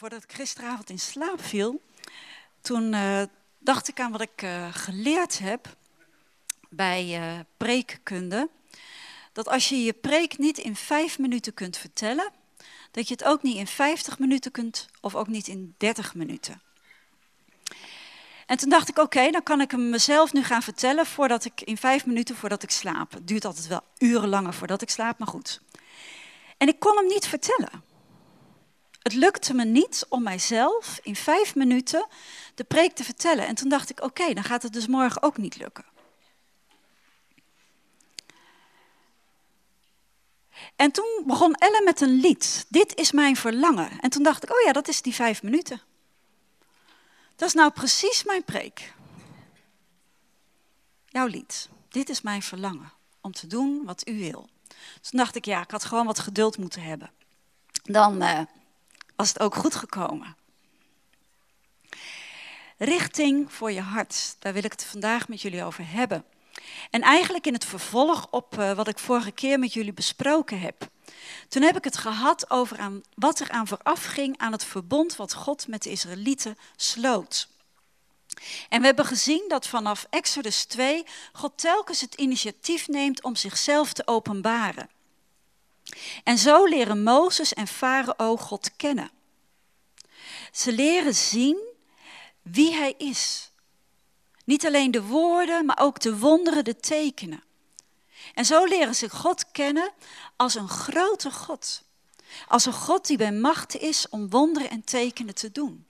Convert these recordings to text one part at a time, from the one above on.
voordat ik gisteravond in slaap viel, toen uh, dacht ik aan wat ik uh, geleerd heb bij uh, preekkunde. Dat als je je preek niet in vijf minuten kunt vertellen, dat je het ook niet in 50 minuten kunt of ook niet in 30 minuten. En toen dacht ik, oké, dan kan ik hem mezelf nu gaan vertellen voordat ik in vijf minuten voordat ik slaap. Het duurt altijd wel uren langer voordat ik slaap, maar goed. En ik kon hem niet vertellen. Het lukte me niet om mijzelf in vijf minuten de preek te vertellen. En toen dacht ik, oké, dan gaat het dus morgen ook niet lukken. En toen begon Ellen met een lied. Dit is mijn verlangen. En toen dacht ik, oh ja, dat is die vijf minuten. Dat is nou precies mijn preek. Jouw lied. Dit is mijn verlangen. Om te doen wat u wil. Toen dacht ik, ja, ik had gewoon wat geduld moeten hebben. Dan uh, was het ook goed gekomen. Richting voor je hart, daar wil ik het vandaag met jullie over hebben. En eigenlijk in het vervolg op uh, wat ik vorige keer met jullie besproken heb. Toen heb ik het gehad over aan, wat er aan vooraf ging aan het verbond wat God met de Israëlieten sloot. En we hebben gezien dat vanaf Exodus 2 God telkens het initiatief neemt om zichzelf te openbaren. En zo leren Mozes en Farao God kennen. Ze leren zien wie hij is. Niet alleen de woorden, maar ook de wonderen, de tekenen. En zo leren ze God kennen als een grote God. Als een God die bij macht is om wonderen en tekenen te doen.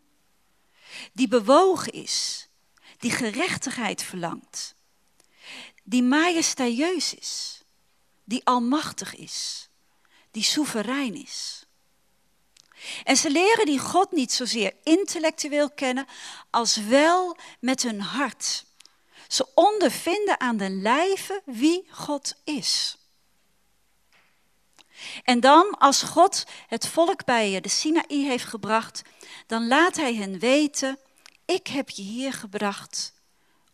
Die bewogen is, die gerechtigheid verlangt, die majestueus is, die almachtig is, die soeverein is. En ze leren die God niet zozeer intellectueel kennen, als wel met hun hart. Ze ondervinden aan de lijve wie God is. En dan, als God het volk bij de Sinaï heeft gebracht, dan laat hij hen weten, ik heb je hier gebracht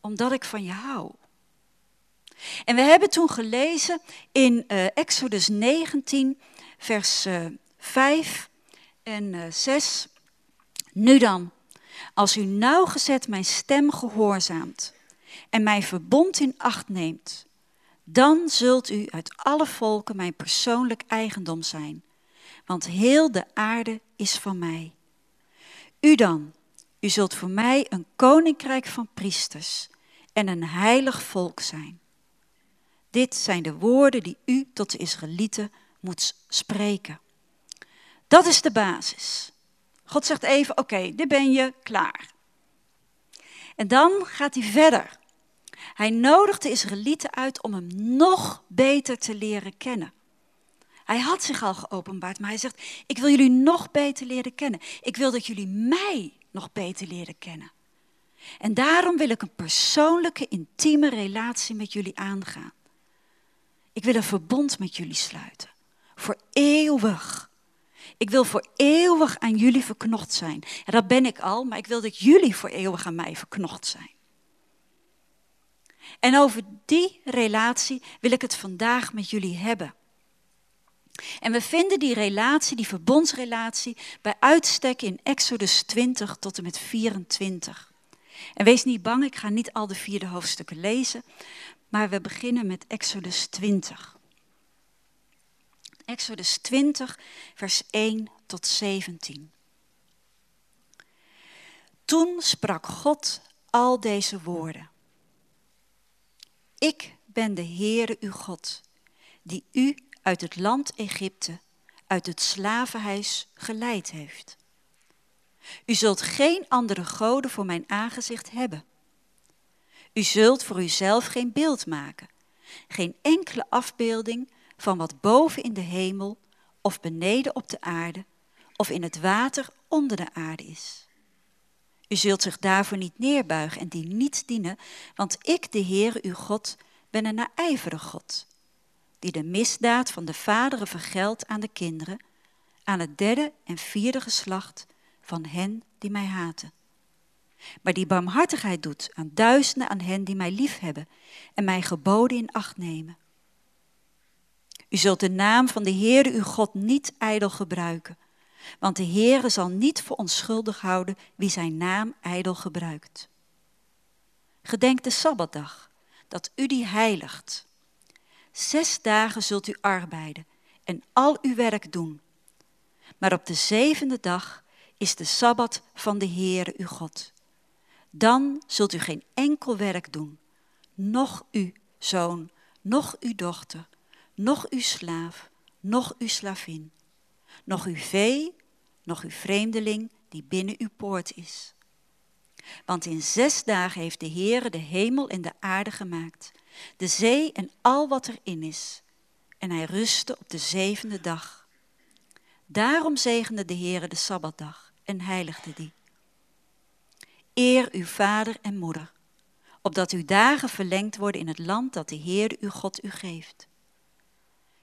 omdat ik van je hou. En we hebben toen gelezen in uh, Exodus 19, vers uh, eh, 5 en uh, eh, 6. Nu dan, als u nauwgezet mijn stem gehoorzaamt en mijn verbond in acht neemt, dan zult u uit alle volken mijn persoonlijk eigendom zijn, want heel de aarde is van mij. U dan, u zult voor mij een koninkrijk van priesters en een heilig volk zijn. Dit zijn de woorden die u tot de Israëlieten moet spreken. Dat is de basis. God zegt even: Oké, dit ben je klaar. En dan gaat hij verder. Hij nodigt de Israëlieten uit om hem nog beter te leren kennen. Hij had zich al geopenbaard, maar hij zegt: Ik wil jullie nog beter leren kennen. Ik wil dat jullie mij nog beter leren kennen. En daarom wil ik een persoonlijke, intieme relatie met jullie aangaan. Ik wil een verbond met jullie sluiten. Voor eeuwig. Ik wil voor eeuwig aan jullie verknocht zijn. En dat ben ik al, maar ik wil dat jullie voor eeuwig aan mij verknocht zijn. En over die relatie wil ik het vandaag met jullie hebben. En we vinden die relatie, die verbondsrelatie, bij uitstek in Exodus 20 tot en met 24. En wees niet bang, ik ga niet al de vierde hoofdstukken lezen, maar we beginnen met Exodus 20. Exodus 20, vers 1 tot 17. Toen sprak God al deze woorden. Ik ben de Heere uw God, die u uit het land Egypte, uit het slavenhuis geleid heeft. U zult geen andere goden voor mijn aangezicht hebben. U zult voor uzelf geen beeld maken, geen enkele afbeelding van wat boven in de hemel of beneden op de aarde of in het water onder de aarde is. U zult zich daarvoor niet neerbuigen en die niet dienen, want ik, de Heer, uw God, ben een naijverig God, die de misdaad van de vaderen vergeldt aan de kinderen, aan het derde en vierde geslacht van hen die mij haten. Maar die barmhartigheid doet aan duizenden aan hen die mij liefhebben en mijn geboden in acht nemen. U zult de naam van de Heere uw God niet ijdel gebruiken, Want de Heere zal niet voor onschuldig houden wie zijn naam ijdel gebruikt. Gedenk de Sabbatdag, dat u die heiligt. Zes dagen zult u arbeiden en al uw werk doen. Maar op de zevende dag is de Sabbat van de Heere uw God. Dan zult u geen enkel werk doen, noch uw zoon, noch uw dochter, noch uw slaaf, noch uw slavin, noch uw vee, noch uw vreemdeling die binnen uw poort is. Want in zes dagen heeft de Heere de hemel en de aarde gemaakt, de zee en al wat erin is. En hij rustte op de zevende dag. Daarom zegende de Heere de Sabbatdag en heiligde die. Eer uw vader en moeder, opdat uw dagen verlengd worden in het land dat de Heer uw God u geeft.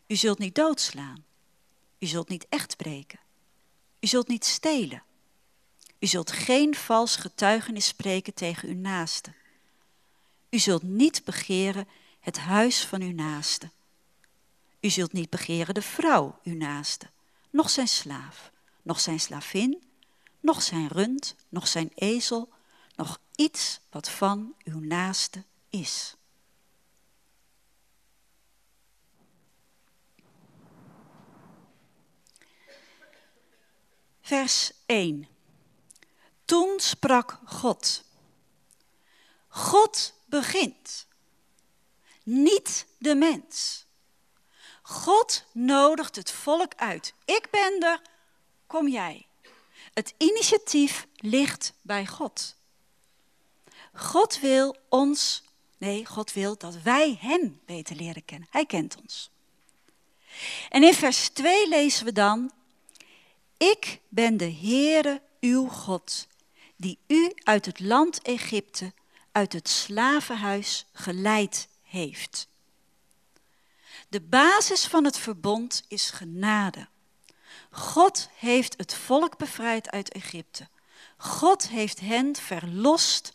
U zult niet doodslaan. U zult niet echt breken. U zult niet stelen. U zult geen vals getuigenis spreken tegen uw naaste. U zult niet begeren het huis van uw naaste. U zult niet begeren de vrouw uw naaste, noch zijn slaaf, noch zijn slavin, noch zijn rund, noch zijn ezel, nog iets wat van uw naaste is. Vers 1. Toen sprak God. God begint, niet de mens. God nodigt het volk uit. Ik ben er, kom jij. Het initiatief ligt bij God. God wil ons, nee, God wil dat wij Hem beter leren kennen. Hij kent ons. En in vers 2 lezen we dan, ik ben de Heere uw God, die u uit het land Egypte, uit het slavenhuis geleid heeft. De basis van het verbond is genade. God heeft het volk bevrijd uit Egypte. God heeft hen verlost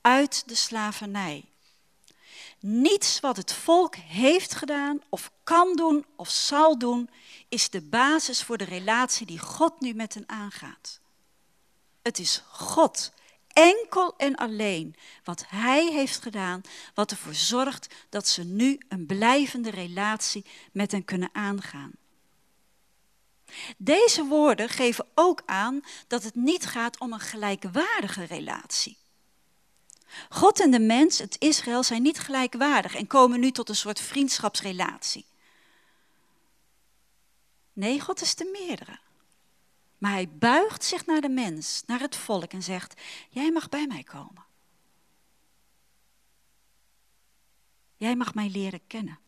uit de slavernij. Niets wat het volk heeft gedaan of kan doen of zal doen, is de basis voor de relatie die God nu met hen aangaat. Het is God, enkel en alleen, wat Hij heeft gedaan, wat ervoor zorgt dat ze nu een blijvende relatie met hen kunnen aangaan. Deze woorden geven ook aan dat het niet gaat om een gelijkwaardige relatie. God en de mens, het Israël, zijn niet gelijkwaardig en komen nu tot een soort vriendschapsrelatie. Nee, God is de meerdere. Maar hij buigt zich naar de mens, naar het volk en zegt, jij mag bij mij komen. Jij mag mij leren kennen.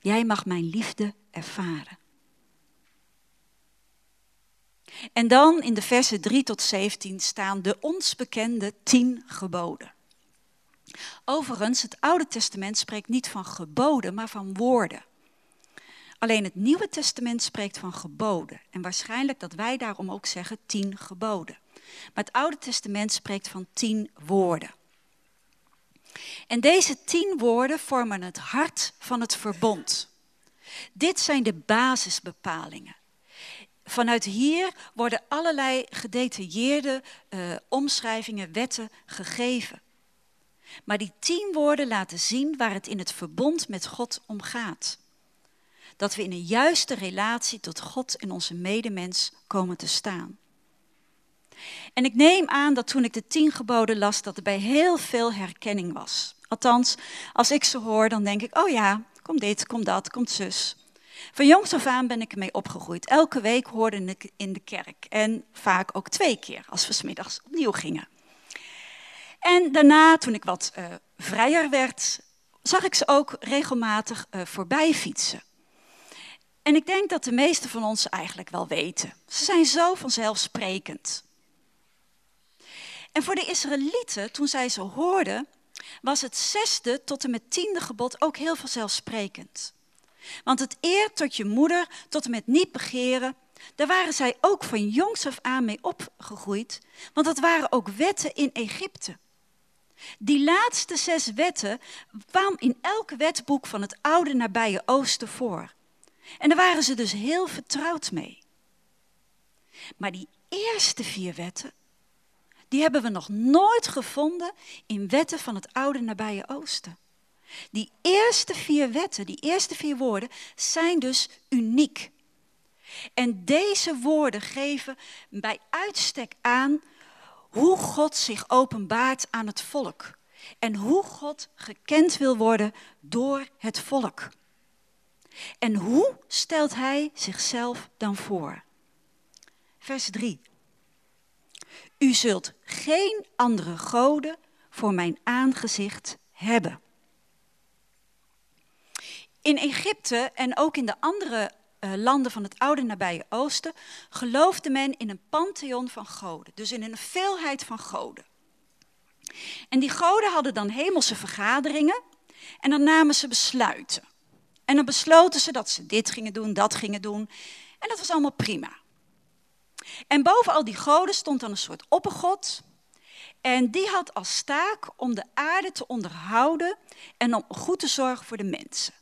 Jij mag mijn liefde ervaren. En dan in de versen 3 tot 17 staan de ons bekende tien geboden. Overigens, het Oude Testament spreekt niet van geboden, maar van woorden. Alleen het Nieuwe Testament spreekt van geboden. En waarschijnlijk dat wij daarom ook zeggen tien geboden. Maar het Oude Testament spreekt van tien woorden. En deze tien woorden vormen het hart van het verbond. Dit zijn de basisbepalingen. Vanuit hier worden allerlei gedetailleerde uh, omschrijvingen, wetten gegeven. Maar die tien woorden laten zien waar het in het verbond met God om gaat. Dat we in een juiste relatie tot God en onze medemens komen te staan. En ik neem aan dat toen ik de tien geboden las, dat er bij heel veel herkenning was. Althans, als ik ze hoor, dan denk ik, oh ja, kom dit, kom dat, komt zus. Van jongs af aan ben ik ermee opgegroeid. Elke week hoorde ik in de kerk. En vaak ook twee keer, als we smiddags opnieuw gingen. En daarna, toen ik wat uh, vrijer werd, zag ik ze ook regelmatig uh, voorbij fietsen. En ik denk dat de meesten van ons eigenlijk wel weten. Ze zijn zo vanzelfsprekend. En voor de Israëlieten, toen zij ze hoorden, was het zesde tot en met tiende gebod ook heel vanzelfsprekend. Want het eer tot je moeder, tot en met niet begeren, daar waren zij ook van jongs af aan mee opgegroeid, want dat waren ook wetten in Egypte. Die laatste zes wetten kwamen in elk wetboek van het oude nabije oosten voor. En daar waren ze dus heel vertrouwd mee. Maar die eerste vier wetten, die hebben we nog nooit gevonden in wetten van het oude nabije oosten. Die eerste vier wetten, die eerste vier woorden, zijn dus uniek. En deze woorden geven bij uitstek aan hoe God zich openbaart aan het volk. En hoe God gekend wil worden door het volk. En hoe stelt hij zichzelf dan voor? Vers 3. U zult geen andere goden voor mijn aangezicht hebben. In Egypte en ook in de andere uh, landen van het oude nabije oosten geloofde men in een pantheon van goden, dus in een veelheid van goden. En die goden hadden dan hemelse vergaderingen en dan namen ze besluiten. En dan besloten ze dat ze dit gingen doen, dat gingen doen. En dat was allemaal prima. En boven al die goden stond dan een soort oppergod. En die had als taak om de aarde te onderhouden en om goed te zorgen voor de mensen.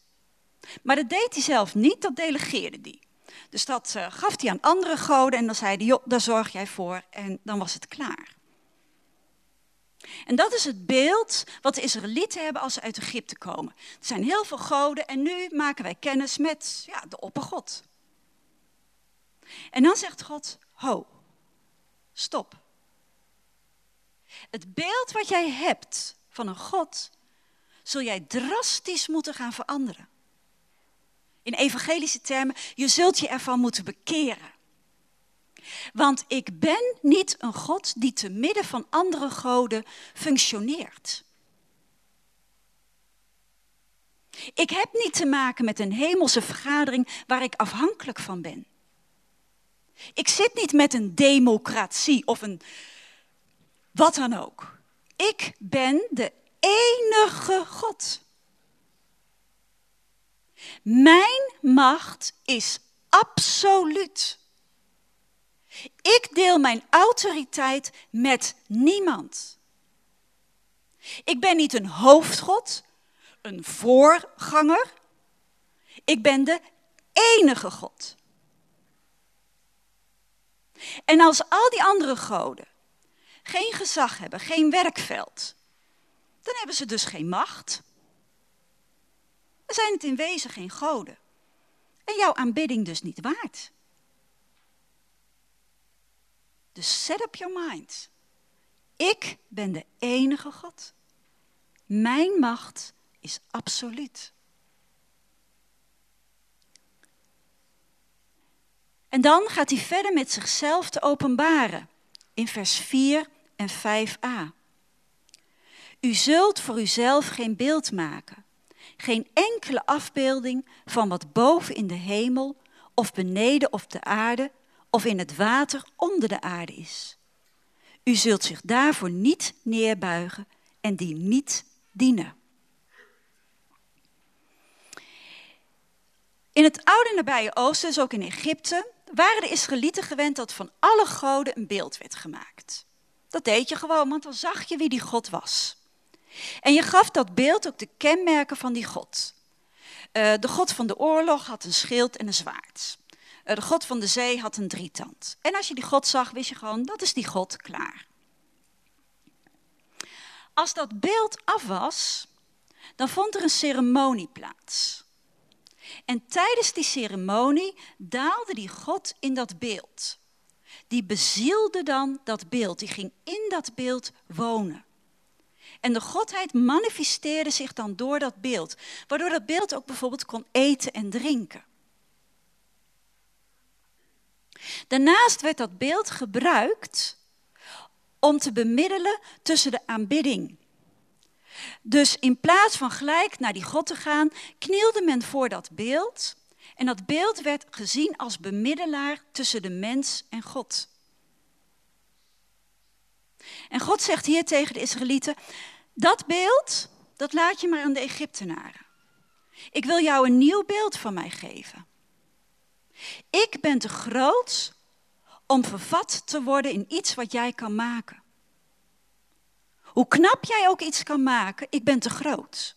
Maar dat deed hij zelf niet, dat delegeerde hij. Dus dat uh, gaf hij aan andere goden en dan zei hij, daar zorg jij voor en dan was het klaar. En dat is het beeld wat de Israëlieten hebben als ze uit Egypte komen. Er zijn heel veel goden en nu maken wij kennis met ja, de oppergod. En dan zegt God, ho, stop. Het beeld wat jij hebt van een God, zul jij drastisch moeten gaan veranderen. In evangelische termen, je zult je ervan moeten bekeren. Want ik ben niet een God die te midden van andere goden functioneert. Ik heb niet te maken met een hemelse vergadering waar ik afhankelijk van ben. Ik zit niet met een democratie of een wat dan ook. Ik ben de enige God. Mijn macht is absoluut. Ik deel mijn autoriteit met niemand. Ik ben niet een hoofdgod, een voorganger. Ik ben de enige God. En als al die andere goden geen gezag hebben, geen werkveld, dan hebben ze dus geen macht. Dan zijn het in wezen geen goden. En jouw aanbidding dus niet waard. Dus set up your mind. Ik ben de enige God. Mijn macht is absoluut. En dan gaat hij verder met zichzelf te openbaren in vers 4 en 5a. U zult voor uzelf geen beeld maken, geen enkele afbeelding van wat boven in de hemel of beneden op de aarde of in het water onder de aarde is. U zult zich daarvoor niet neerbuigen en die niet dienen. In het oude nabije oosten, dus ook in Egypte, waren de Israëlieten gewend dat van alle goden een beeld werd gemaakt. Dat deed je gewoon, want dan zag je wie die God was. En je gaf dat beeld ook de kenmerken van die God. Uh, de God van de oorlog had een schild en een zwaard. Uh, de God van de zee had een drietand. En als je die God zag, wist je gewoon, dat is die God, klaar. Als dat beeld af was, dan vond er een ceremonie plaats. En tijdens die ceremonie daalde die God in dat beeld. Die bezielde dan dat beeld, die ging in dat beeld wonen. En de godheid manifesteerde zich dan door dat beeld, waardoor dat beeld ook bijvoorbeeld kon eten en drinken. Daarnaast werd dat beeld gebruikt om te bemiddelen tussen de aanbidding dus in plaats van gelijk naar die God te gaan, knielde men voor dat beeld. En dat beeld werd gezien als bemiddelaar tussen de mens en God. En God zegt hier tegen de Israëlieten: Dat beeld, dat laat je maar aan de Egyptenaren. Ik wil jou een nieuw beeld van mij geven. Ik ben te groot om vervat te worden in iets wat jij kan maken. Hoe knap jij ook iets kan maken, ik ben te groot.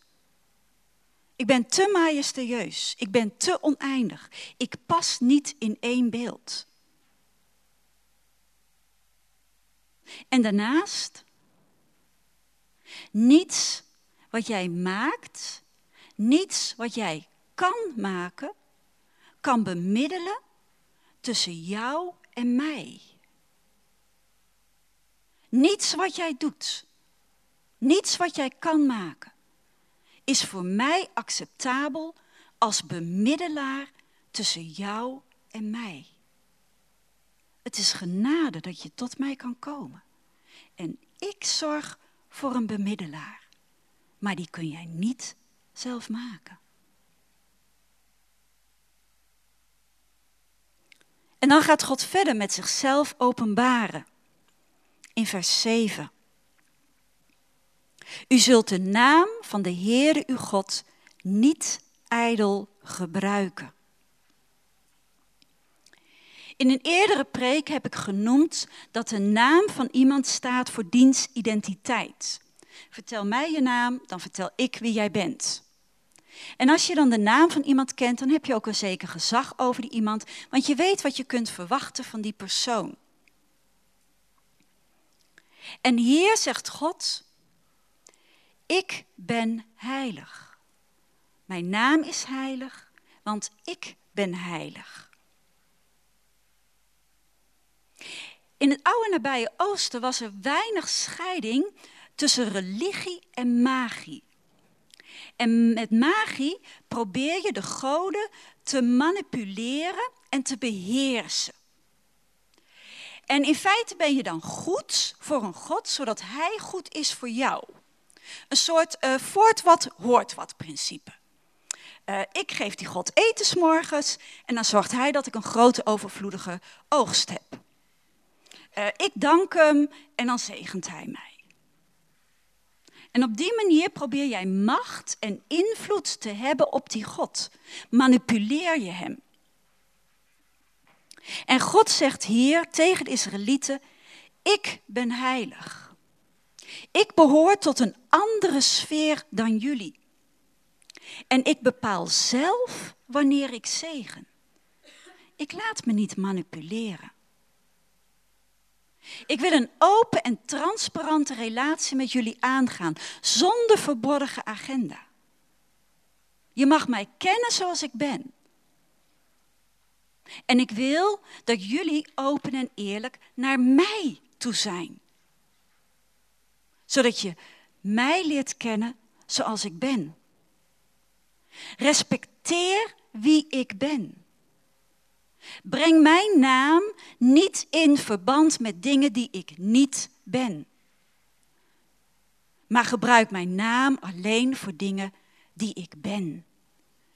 Ik ben te majestueus. Ik ben te oneindig. Ik pas niet in één beeld. En daarnaast, niets wat jij maakt, niets wat jij kan maken, kan bemiddelen tussen jou en mij. Niets wat jij doet, niets wat jij kan maken, is voor mij acceptabel als bemiddelaar tussen jou en mij. Het is genade dat je tot mij kan komen. En ik zorg voor een bemiddelaar. Maar die kun jij niet zelf maken. En dan gaat God verder met zichzelf openbaren. In vers 7. U zult de naam van de Heere uw God niet ijdel gebruiken. In een eerdere preek heb ik genoemd dat de naam van iemand staat voor diens identiteit. Vertel mij je naam, dan vertel ik wie jij bent. En als je dan de naam van iemand kent, dan heb je ook een zeker gezag over die iemand, want je weet wat je kunt verwachten van die persoon. En hier zegt God, ik ben heilig. Mijn naam is heilig, want ik ben heilig. In het oude nabije Oosten was er weinig scheiding tussen religie en magie. En met magie probeer je de goden te manipuleren en te beheersen. En in feite ben je dan goed voor een God, zodat hij goed is voor jou. Een soort uh, voort wat, hoort wat principe. Uh, ik geef die God eten morgens en dan zorgt hij dat ik een grote overvloedige oogst heb. Uh, ik dank hem en dan zegent hij mij. En op die manier probeer jij macht en invloed te hebben op die God. Manipuleer je hem. En God zegt hier tegen de Israëlieten: Ik ben heilig. Ik behoor tot een andere sfeer dan jullie. En ik bepaal zelf wanneer ik zegen. Ik laat me niet manipuleren. Ik wil een open en transparante relatie met jullie aangaan, zonder verborgen agenda. Je mag mij kennen zoals ik ben. En ik wil dat jullie open en eerlijk naar mij toe zijn. Zodat je mij leert kennen zoals ik ben. Respecteer wie ik ben. Breng mijn naam niet in verband met dingen die ik niet ben. Maar gebruik mijn naam alleen voor dingen die ik ben.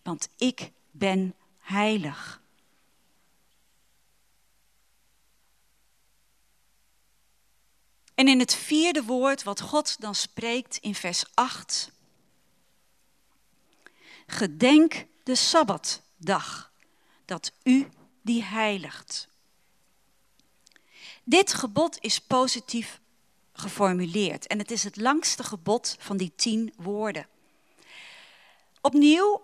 Want ik ben heilig. En in het vierde woord wat God dan spreekt in vers 8. Gedenk de Sabbatdag, dat u die heiligt. Dit gebod is positief geformuleerd en het is het langste gebod van die tien woorden. Opnieuw,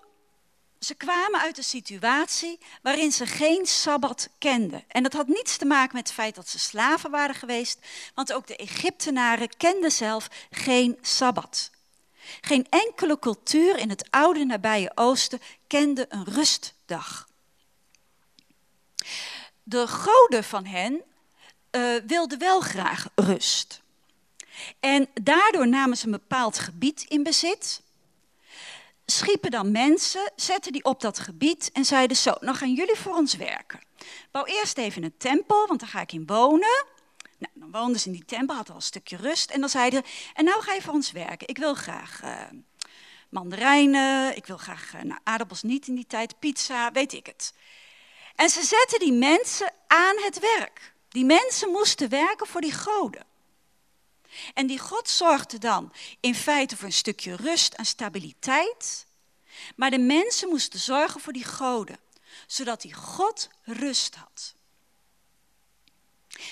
ze kwamen uit een situatie waarin ze geen sabbat kenden. En dat had niets te maken met het feit dat ze slaven waren geweest, want ook de Egyptenaren kenden zelf geen sabbat. Geen enkele cultuur in het oude nabije Oosten kende een rustdag de goden van hen wilden wel graag rust. En daardoor namen ze een bepaald gebied in bezit. Schiepen dan mensen, zetten die op dat gebied en zeiden zo, nou gaan jullie voor ons werken. Bouw eerst even een tempel, want daar ga ik in wonen. Nou, dan woonden ze in die tempel, hadden al een stukje rust. En dan zeiden ze, en nou ga je voor ons werken. Ik wil graag uh, mandarijnen, ik wil graag, uh, aardappels niet in die tijd, pizza, weet ik het. En ze zetten die mensen aan het werk. Die mensen moesten werken voor die goden. En die God zorgde dan in feite voor een stukje rust en stabiliteit. Maar de mensen moesten zorgen voor die goden, zodat die God rust had.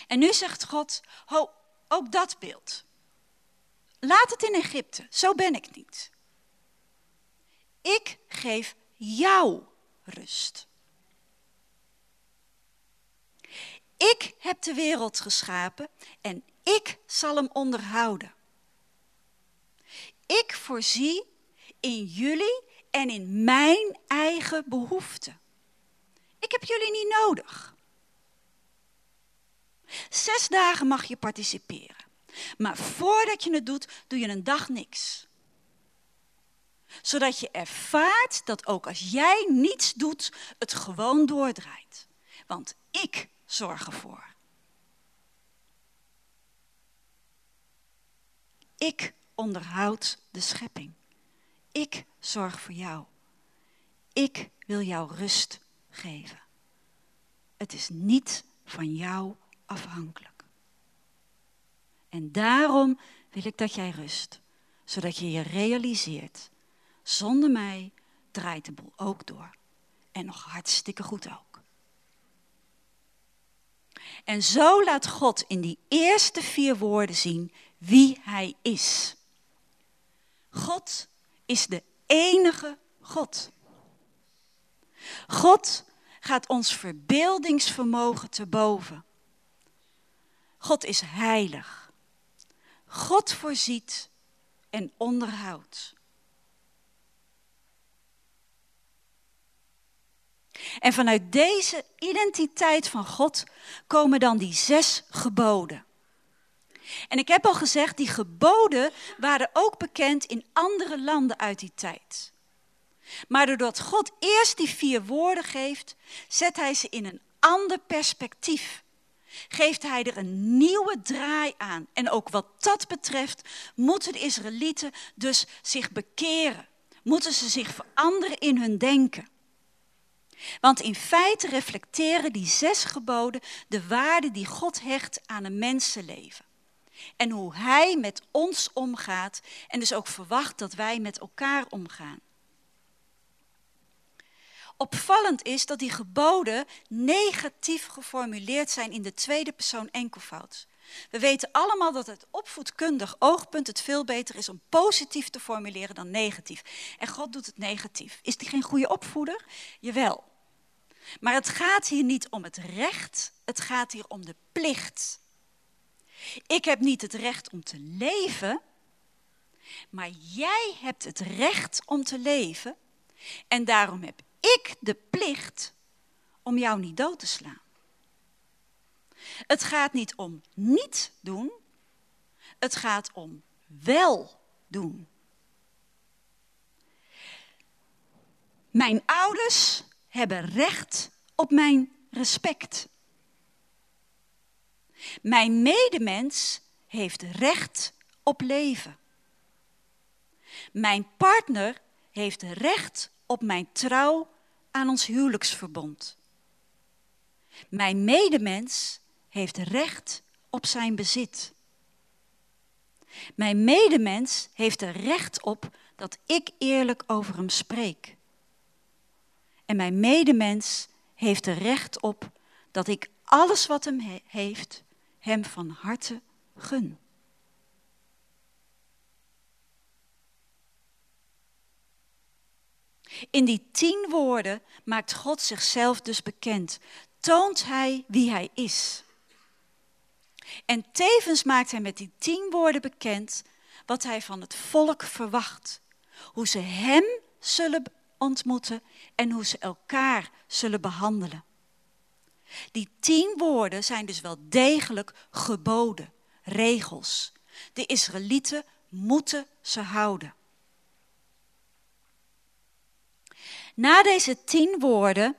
En nu zegt God, ho, ook dat beeld. Laat het in Egypte, zo ben ik niet. Ik geef jou rust. Ik heb de wereld geschapen en ik zal hem onderhouden. Ik voorzie in jullie en in mijn eigen behoeften. Ik heb jullie niet nodig. Zes dagen mag je participeren. Maar voordat je het doet, doe je een dag niks. Zodat je ervaart dat ook als jij niets doet, het gewoon doordraait. Want ik zorg ervoor. Ik onderhoud de schepping. Ik zorg voor jou. Ik wil jou rust geven. Het is niet van jou afhankelijk. En daarom wil ik dat jij rust, zodat je je realiseert, zonder mij draait de boel ook door. En nog hartstikke goed ook. En zo laat God in die eerste vier woorden zien wie Hij is. God is de enige God. God gaat ons verbeeldingsvermogen te boven. God is heilig. God voorziet en onderhoudt. En vanuit deze identiteit van God komen dan die zes geboden. En ik heb al gezegd, die geboden waren ook bekend in andere landen uit die tijd. Maar doordat God eerst die vier woorden geeft, zet hij ze in een ander perspectief. Geeft hij er een nieuwe draai aan. En ook wat dat betreft moeten de Israëlieten dus zich bekeren. Moeten ze zich veranderen in hun denken. Want in feite reflecteren die zes geboden de waarde die God hecht aan een mensenleven. En hoe Hij met ons omgaat en dus ook verwacht dat wij met elkaar omgaan. Opvallend is dat die geboden negatief geformuleerd zijn in de tweede persoon enkelvoud. We weten allemaal dat het opvoedkundig oogpunt het veel beter is om positief te formuleren dan negatief. En God doet het negatief. Is die geen goede opvoeder? Jawel. Maar het gaat hier niet om het recht, het gaat hier om de plicht. Ik heb niet het recht om te leven, maar jij hebt het recht om te leven. En daarom heb ik de plicht om jou niet dood te slaan. Het gaat niet om niet doen, het gaat om wel doen. Mijn ouders hebben recht op mijn respect. Mijn medemens heeft recht op leven. Mijn partner heeft recht op mijn trouw aan ons huwelijksverbond. Mijn medemens heeft recht op zijn bezit. Mijn medemens heeft er recht op dat ik eerlijk over hem spreek. En mijn medemens heeft er recht op dat ik alles wat hem heeft, hem van harte gun. In die tien woorden maakt God zichzelf dus bekend. Toont hij wie hij is. En tevens maakt hij met die tien woorden bekend wat hij van het volk verwacht. Hoe ze hem zullen ontmoeten en hoe ze elkaar zullen behandelen. Die tien woorden zijn dus wel degelijk geboden, regels. De Israëlieten moeten ze houden. Na deze tien woorden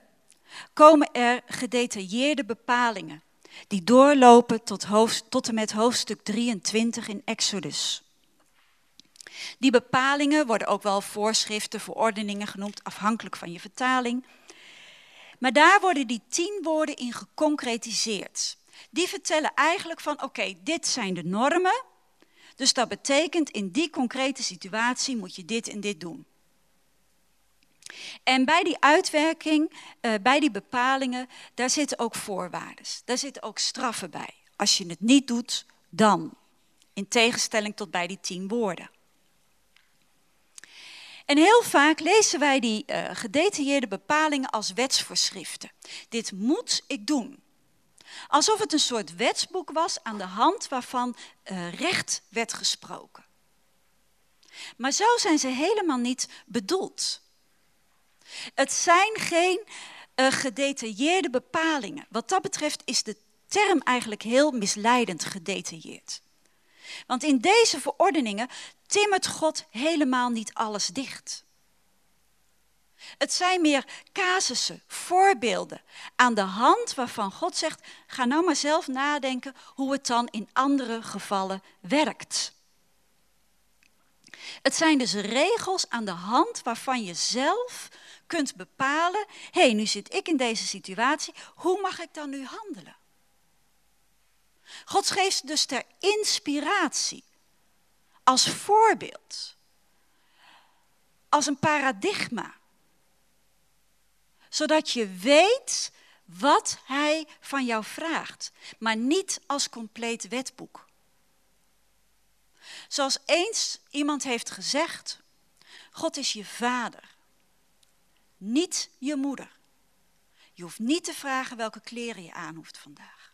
komen er gedetailleerde bepalingen die doorlopen tot, tot en met hoofdstuk 23 in Exodus. Die bepalingen worden ook wel voorschriften, verordeningen genoemd, afhankelijk van je vertaling. Maar daar worden die tien woorden in geconcretiseerd. Die vertellen eigenlijk van, oké, dit zijn de normen. Dus dat betekent in die concrete situatie moet je dit en dit doen. En bij die uitwerking, uh, bij die bepalingen, daar zitten ook voorwaarden. Daar zitten ook straffen bij. Als je het niet doet, dan. In tegenstelling tot bij die tien woorden. En heel vaak lezen wij die uh, gedetailleerde bepalingen als wetsvoorschriften. Dit moet ik doen. Alsof het een soort wetsboek was aan de hand waarvan uh, recht werd gesproken. Maar zo zijn ze helemaal niet bedoeld. Het zijn geen uh, gedetailleerde bepalingen. Wat dat betreft is de term eigenlijk heel misleidend gedetailleerd. Want in deze verordeningen timmert God helemaal niet alles dicht. Het zijn meer casussen, voorbeelden, aan de hand waarvan God zegt: ga nou maar zelf nadenken hoe het dan in andere gevallen werkt. Het zijn dus regels aan de hand waarvan je zelf kunt bepalen: hé, hey, nu zit ik in deze situatie, hoe mag ik dan nu handelen? God geeft dus ter inspiratie, als voorbeeld, als een paradigma, zodat je weet wat Hij van jou vraagt, maar niet als compleet wetboek. Zoals eens iemand heeft gezegd, God is je vader, niet je moeder. Je hoeft niet te vragen welke kleren je aan hoeft vandaag.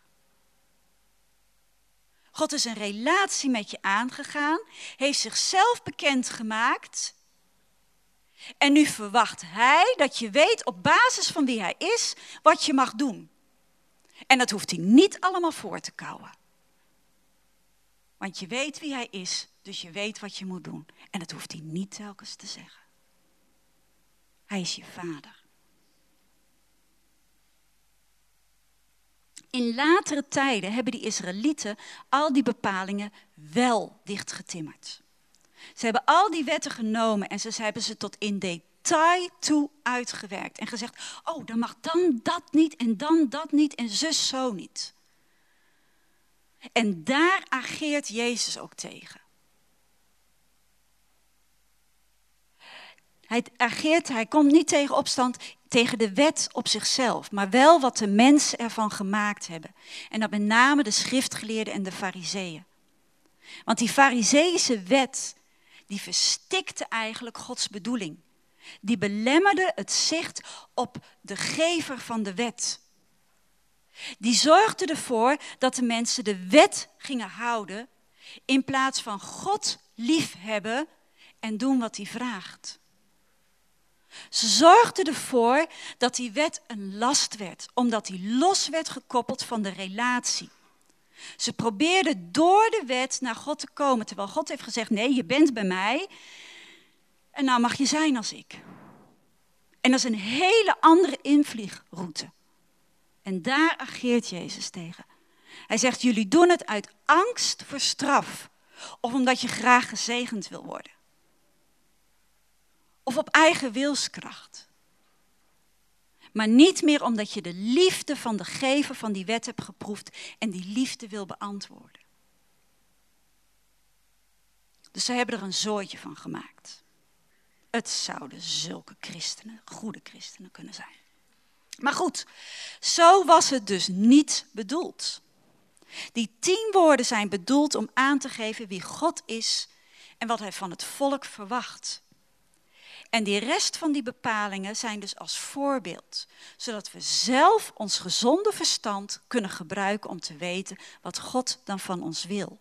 God is een relatie met je aangegaan, heeft zichzelf bekendgemaakt. En nu verwacht Hij dat je weet op basis van wie Hij is wat je mag doen. En dat hoeft Hij niet allemaal voor te kouwen. Want je weet wie Hij is, dus je weet wat je moet doen. En dat hoeft Hij niet telkens te zeggen. Hij vader. In latere tijden hebben die Israëlieten al die bepalingen wel dichtgetimmerd. Ze hebben al die wetten genomen en ze hebben ze tot in detail toe uitgewerkt. En gezegd, oh, dan mag dan dat niet en dan dat niet en zus zo niet. En daar ageert Jezus ook tegen. Hij ageert, hij komt niet tegen opstand tegen de wet op zichzelf, maar wel wat de mensen ervan gemaakt hebben. En dat met name de schriftgeleerden en de fariseeën. Want die fariseïsche wet, die verstikte eigenlijk Gods bedoeling. Die belemmerde het zicht op de gever van de wet. Die zorgde ervoor dat de mensen de wet gingen houden in plaats van God liefhebben en doen wat hij vraagt. Ze zorgden ervoor dat die wet een last werd, omdat die los werd gekoppeld van de relatie. Ze probeerden door de wet naar God te komen, terwijl God heeft gezegd: nee, je bent bij mij en nou mag je zijn als ik. En dat is een hele andere invliegroute. En daar ageert Jezus tegen. Hij zegt: jullie doen het uit angst voor straf of omdat je graag gezegend wil worden of op eigen wilskracht. Maar niet meer omdat je de liefde van de gever van die wet hebt geproefd en die liefde wil beantwoorden. Dus ze hebben er een zooitje van gemaakt. Het zouden zulke christenen, goede christenen kunnen zijn. Maar goed, zo was het dus niet bedoeld. Die tien woorden zijn bedoeld om aan te geven wie God is en wat hij van het volk verwacht. En die rest van die bepalingen zijn dus als voorbeeld, zodat we zelf ons gezonde verstand kunnen gebruiken om te weten wat God dan van ons wil.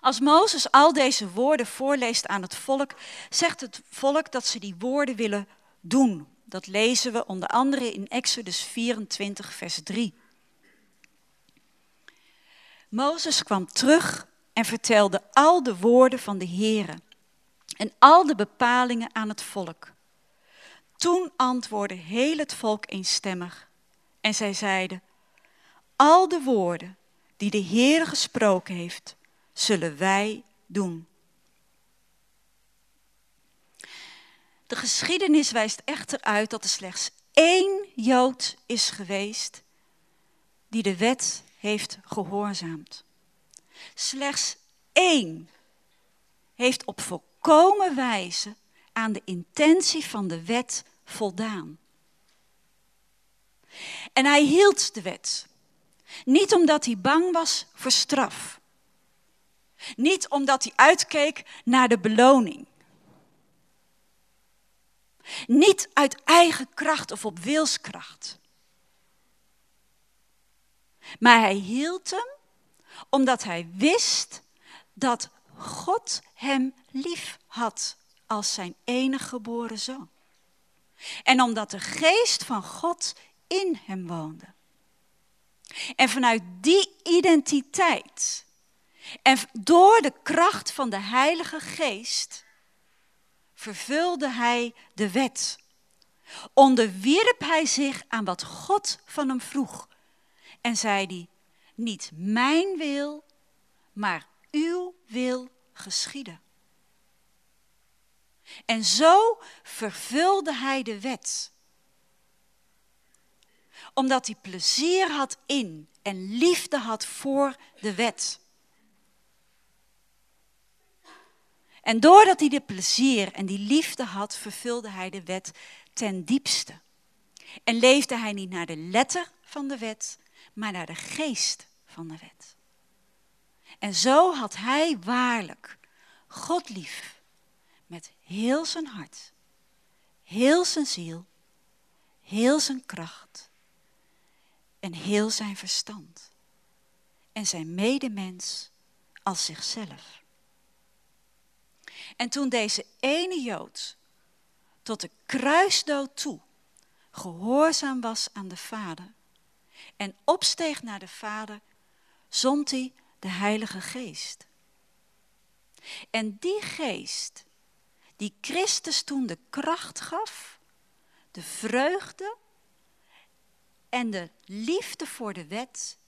Als Mozes al deze woorden voorleest aan het volk, zegt het volk dat ze die woorden willen doen. Dat lezen we onder andere in Exodus 24, vers 3. Mozes kwam terug en vertelde al de woorden van de Heere en al de bepalingen aan het volk. Toen antwoordde heel het volk eenstemmig en zij zeiden, al de woorden die de Heer gesproken heeft, zullen wij doen. De geschiedenis wijst echter uit dat er slechts één Jood is geweest die de wet heeft gehoorzaamd. Slechts één heeft op wijze aan de intentie van de wet voldaan. En hij hield de wet. Niet omdat hij bang was voor straf. Niet omdat hij uitkeek naar de beloning. Niet uit eigen kracht of op wilskracht. Maar hij hield hem omdat hij wist dat God hem lief had als zijn enige geboren zoon. En omdat de geest van God in hem woonde. En vanuit die identiteit en door de kracht van de Heilige Geest vervulde hij de wet. Onderwierp hij zich aan wat God van hem vroeg en zei hij, niet mijn wil, maar uw wil geschieden. En zo vervulde hij de wet. Omdat hij plezier had in en liefde had voor de wet. En doordat hij de plezier en die liefde had, vervulde hij de wet ten diepste. En leefde hij niet naar de letter van de wet, maar naar de geest van de wet. En zo had hij waarlijk God lief heel zijn hart, heel zijn ziel, heel zijn kracht en heel zijn verstand. En zijn medemens als zichzelf. En toen deze ene Jood tot de kruisdood toe gehoorzaam was aan de Vader en opsteeg naar de Vader, zond hij de Heilige Geest. En die geest, die Christus toen de kracht gaf, de vreugde en de liefde voor de wet,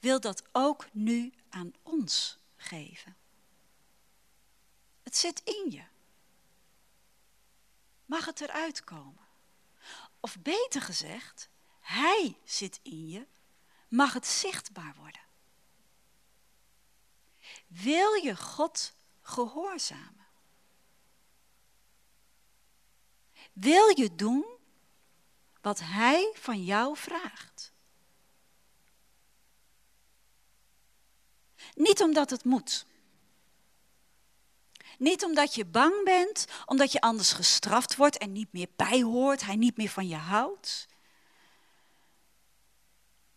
wil dat ook nu aan ons geven. Het zit in je. Mag het eruit komen? Of beter gezegd, Hij zit in je, mag het zichtbaar worden. Wil je God gehoorzamen? Wil je doen wat Hij van jou vraagt? Niet omdat het moet. Niet omdat je bang bent, omdat je anders gestraft wordt en niet meer bijhoort, hij niet meer van je houdt.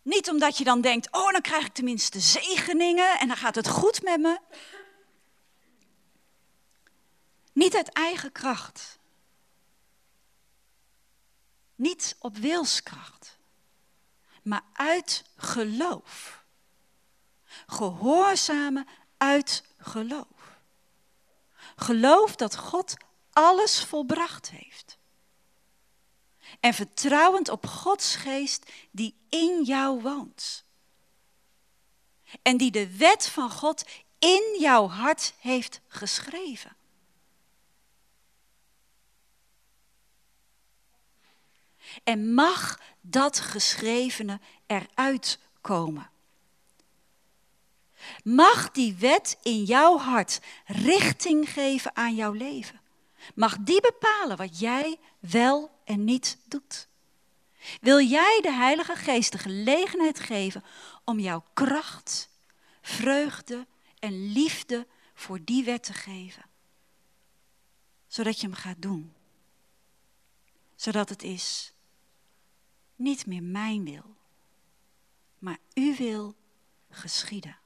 Niet omdat je dan denkt, oh dan krijg ik tenminste zegeningen en dan gaat het goed met me. Niet uit eigen kracht. Niet op wilskracht, maar uit geloof. Gehoorzamen uit geloof. Geloof dat God alles volbracht heeft. En vertrouwend op Gods geest die in jou woont. En die de wet van God in jouw hart heeft geschreven. En mag dat geschrevene eruit komen. Mag die wet in jouw hart richting geven aan jouw leven? Mag die bepalen wat jij wel en niet doet? Wil jij de Heilige Geest de gelegenheid geven om jouw kracht, vreugde en liefde voor die wet te geven? Zodat je hem gaat doen. Zodat het is niet meer mijn wil, maar uw wil geschieden.